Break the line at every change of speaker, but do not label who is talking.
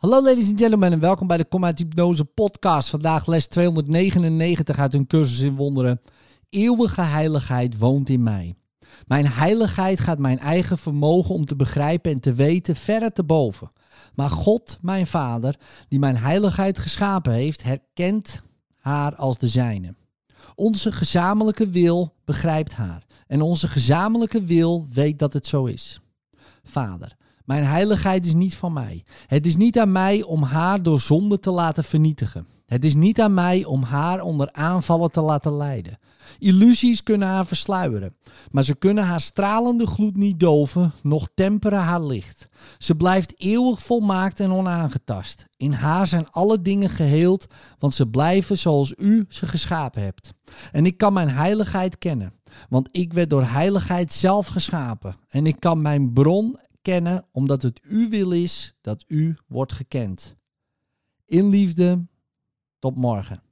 Hallo ladies and gentlemen en welkom bij de Kom Hypnose podcast. Vandaag les 299 uit een cursus in wonderen. Eeuwige heiligheid woont in mij. Mijn heiligheid gaat mijn eigen vermogen om te begrijpen en te weten verre te boven. Maar God, mijn Vader, die mijn heiligheid geschapen heeft, herkent haar als de zijne. Onze gezamenlijke wil begrijpt haar en onze gezamenlijke wil weet dat het zo is. Vader, mijn heiligheid is niet van mij. Het is niet aan mij om haar door zonde te laten vernietigen. Het is niet aan mij om haar onder aanvallen te laten lijden. Illusies kunnen haar versluieren, maar ze kunnen haar stralende gloed niet doven, noch temperen haar licht. Ze blijft eeuwig volmaakt en onaangetast. In haar zijn alle dingen geheeld, want ze blijven zoals u ze geschapen hebt. En ik kan mijn heiligheid kennen, want ik werd door heiligheid zelf geschapen. En ik kan mijn bron kennen, omdat het uw wil is dat u wordt gekend. In liefde, tot morgen.